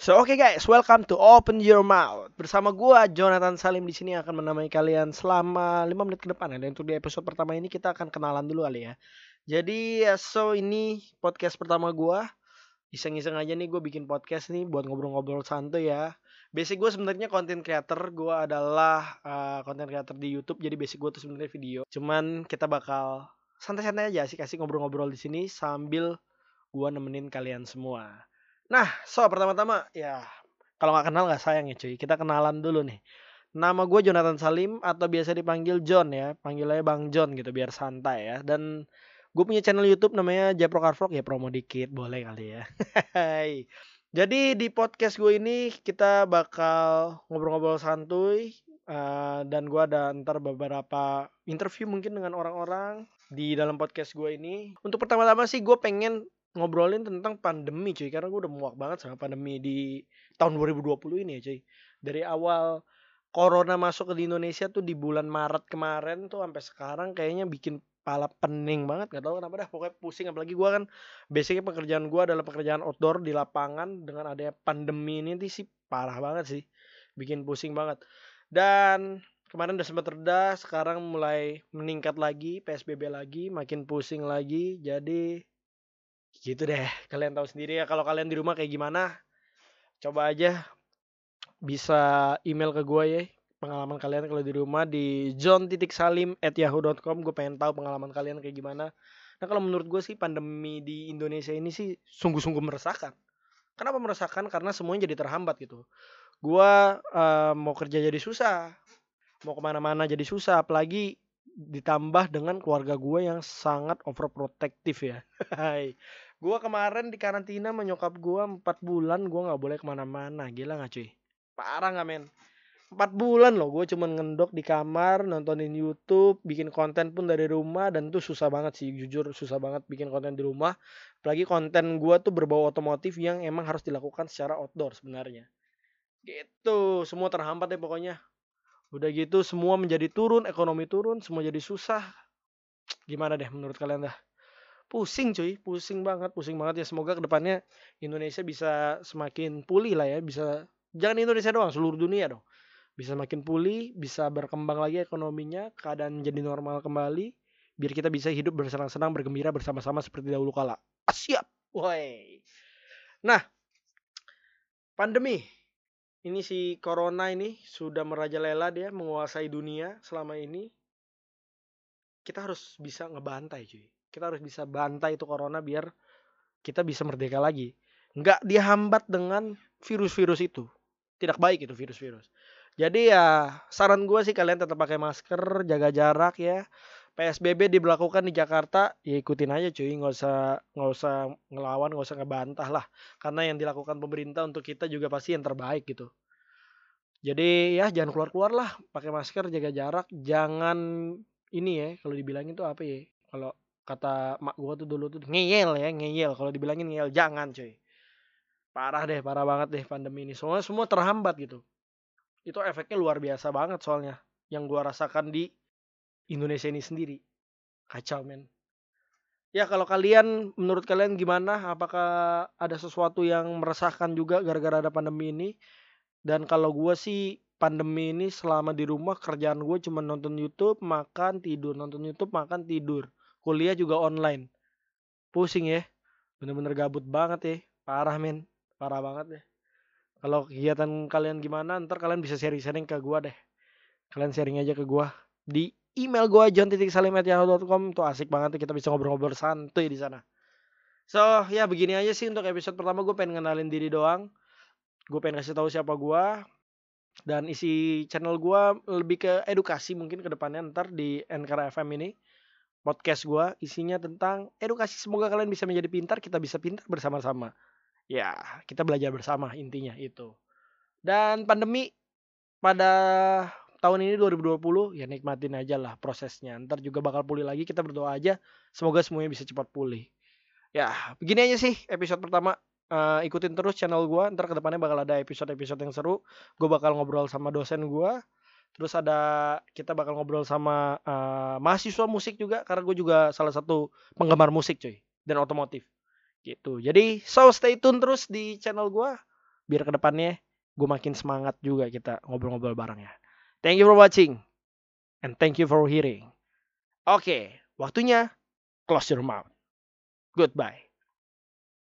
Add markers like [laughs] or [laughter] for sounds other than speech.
So oke okay guys, welcome to Open Your Mouth. Bersama gua Jonathan Salim di sini akan menemani kalian selama 5 menit ke depan ya. Dan untuk di episode pertama ini kita akan kenalan dulu kali ya. Jadi ya, so ini podcast pertama gua. Iseng-iseng aja nih gue bikin podcast nih buat ngobrol-ngobrol santuy ya. Basic gue sebenarnya content creator, gue adalah uh, content creator di YouTube. Jadi basic gue tuh sebenarnya video. Cuman kita bakal santai-santai aja sih kasih ngobrol-ngobrol di sini sambil gua nemenin kalian semua. Nah, so pertama-tama ya kalau nggak kenal nggak sayang ya cuy. Kita kenalan dulu nih. Nama gue Jonathan Salim atau biasa dipanggil John ya. Panggil aja Bang John gitu biar santai ya. Dan gue punya channel YouTube namanya Japro Car Vlog ya promo dikit boleh kali ya. [laughs] Jadi di podcast gue ini kita bakal ngobrol-ngobrol santuy uh, dan gue ada ntar beberapa interview mungkin dengan orang-orang di dalam podcast gue ini. Untuk pertama-tama sih gue pengen ngobrolin tentang pandemi cuy. Karena gue udah muak banget sama pandemi di tahun 2020 ini ya cuy. Dari awal corona masuk ke Indonesia tuh di bulan Maret kemarin tuh sampai sekarang kayaknya bikin pala pening banget. Nggak tahu kenapa dah pokoknya pusing. Apalagi gue kan basicnya pekerjaan gue adalah pekerjaan outdoor di lapangan. Dengan adanya pandemi ini sih parah banget sih. Bikin pusing banget. Dan kemarin udah sempat reda sekarang mulai meningkat lagi PSBB lagi makin pusing lagi. Jadi Gitu deh, kalian tahu sendiri ya kalau kalian di rumah kayak gimana. Coba aja bisa email ke gue ya pengalaman kalian kalau di rumah di john.salim@yahoo.com gue pengen tahu pengalaman kalian kayak gimana. Nah kalau menurut gue sih pandemi di Indonesia ini sih sungguh-sungguh meresahkan. Kenapa meresahkan? Karena semuanya jadi terhambat gitu. Gue uh, mau kerja jadi susah mau ke mana-mana jadi susah apalagi ditambah dengan keluarga gue yang sangat overprotective ya. [laughs] gue kemarin di karantina menyokap gue empat bulan gue nggak boleh ke mana-mana. Gila nggak cuy? Parah nggak men? Empat bulan loh gue cuman ngendok di kamar nontonin YouTube bikin konten pun dari rumah dan itu susah banget sih jujur susah banget bikin konten di rumah. Apalagi konten gue tuh berbau otomotif yang emang harus dilakukan secara outdoor sebenarnya. Gitu semua terhambat ya pokoknya Udah gitu semua menjadi turun, ekonomi turun, semua jadi susah. Gimana deh menurut kalian dah? Pusing cuy, pusing banget, pusing banget ya. Semoga ke depannya Indonesia bisa semakin pulih lah ya, bisa jangan Indonesia doang, seluruh dunia dong. Bisa semakin pulih, bisa berkembang lagi ekonominya, keadaan jadi normal kembali, biar kita bisa hidup bersenang-senang, bergembira bersama-sama seperti dahulu kala. Siap, woi. Nah, pandemi ini si corona ini sudah merajalela dia menguasai dunia selama ini. Kita harus bisa ngebantai cuy. Kita harus bisa bantai itu corona biar kita bisa merdeka lagi. Nggak dihambat dengan virus-virus itu. Tidak baik itu virus-virus. Jadi ya saran gue sih kalian tetap pakai masker jaga jarak ya PSBB diberlakukan di Jakarta, ya ikutin aja cuy, nggak usah nggak usah ngelawan, nggak usah ngebantah lah. Karena yang dilakukan pemerintah untuk kita juga pasti yang terbaik gitu. Jadi ya jangan keluar-keluar lah, pakai masker, jaga jarak, jangan ini ya, kalau dibilangin tuh apa ya? Kalau kata mak gua tuh dulu tuh ngeyel ya, ngeyel. Kalau dibilangin ngeyel jangan cuy. Parah deh, parah banget deh pandemi ini. Semua semua terhambat gitu. Itu efeknya luar biasa banget soalnya yang gua rasakan di Indonesia ini sendiri. Kacau men. Ya kalau kalian menurut kalian gimana? Apakah ada sesuatu yang meresahkan juga gara-gara ada pandemi ini? Dan kalau gue sih pandemi ini selama di rumah kerjaan gue cuma nonton YouTube, makan, tidur, nonton YouTube, makan, tidur. Kuliah juga online. Pusing ya. Bener-bener gabut banget ya. Parah men. Parah banget deh. Kalau kegiatan kalian gimana, ntar kalian bisa sharing-sharing ke gue deh. Kalian sharing aja ke gue di email gue john.salim@yahoo.com tuh asik banget kita bisa ngobrol-ngobrol santuy di sana. So ya begini aja sih untuk episode pertama. Gue pengen kenalin diri doang. Gue pengen kasih tahu siapa gue dan isi channel gue lebih ke edukasi mungkin ke depannya ntar di NKR FM ini. Podcast gue isinya tentang edukasi. Semoga kalian bisa menjadi pintar kita bisa pintar bersama-sama. Ya kita belajar bersama intinya itu. Dan pandemi pada tahun ini 2020 ya nikmatin aja lah prosesnya. Ntar juga bakal pulih lagi. Kita berdoa aja semoga semuanya bisa cepat pulih. Ya begini aja sih episode pertama. Uh, ikutin terus channel gue. Ntar ke depannya bakal ada episode-episode yang seru. Gue bakal ngobrol sama dosen gue. Terus ada kita bakal ngobrol sama uh, mahasiswa musik juga karena gue juga salah satu penggemar musik cuy dan otomotif gitu. Jadi so stay tune terus di channel gue biar ke depannya gue makin semangat juga kita ngobrol-ngobrol bareng ya. Thank you for watching and thank you for hearing. Oke, waktunya close your mouth. Goodbye.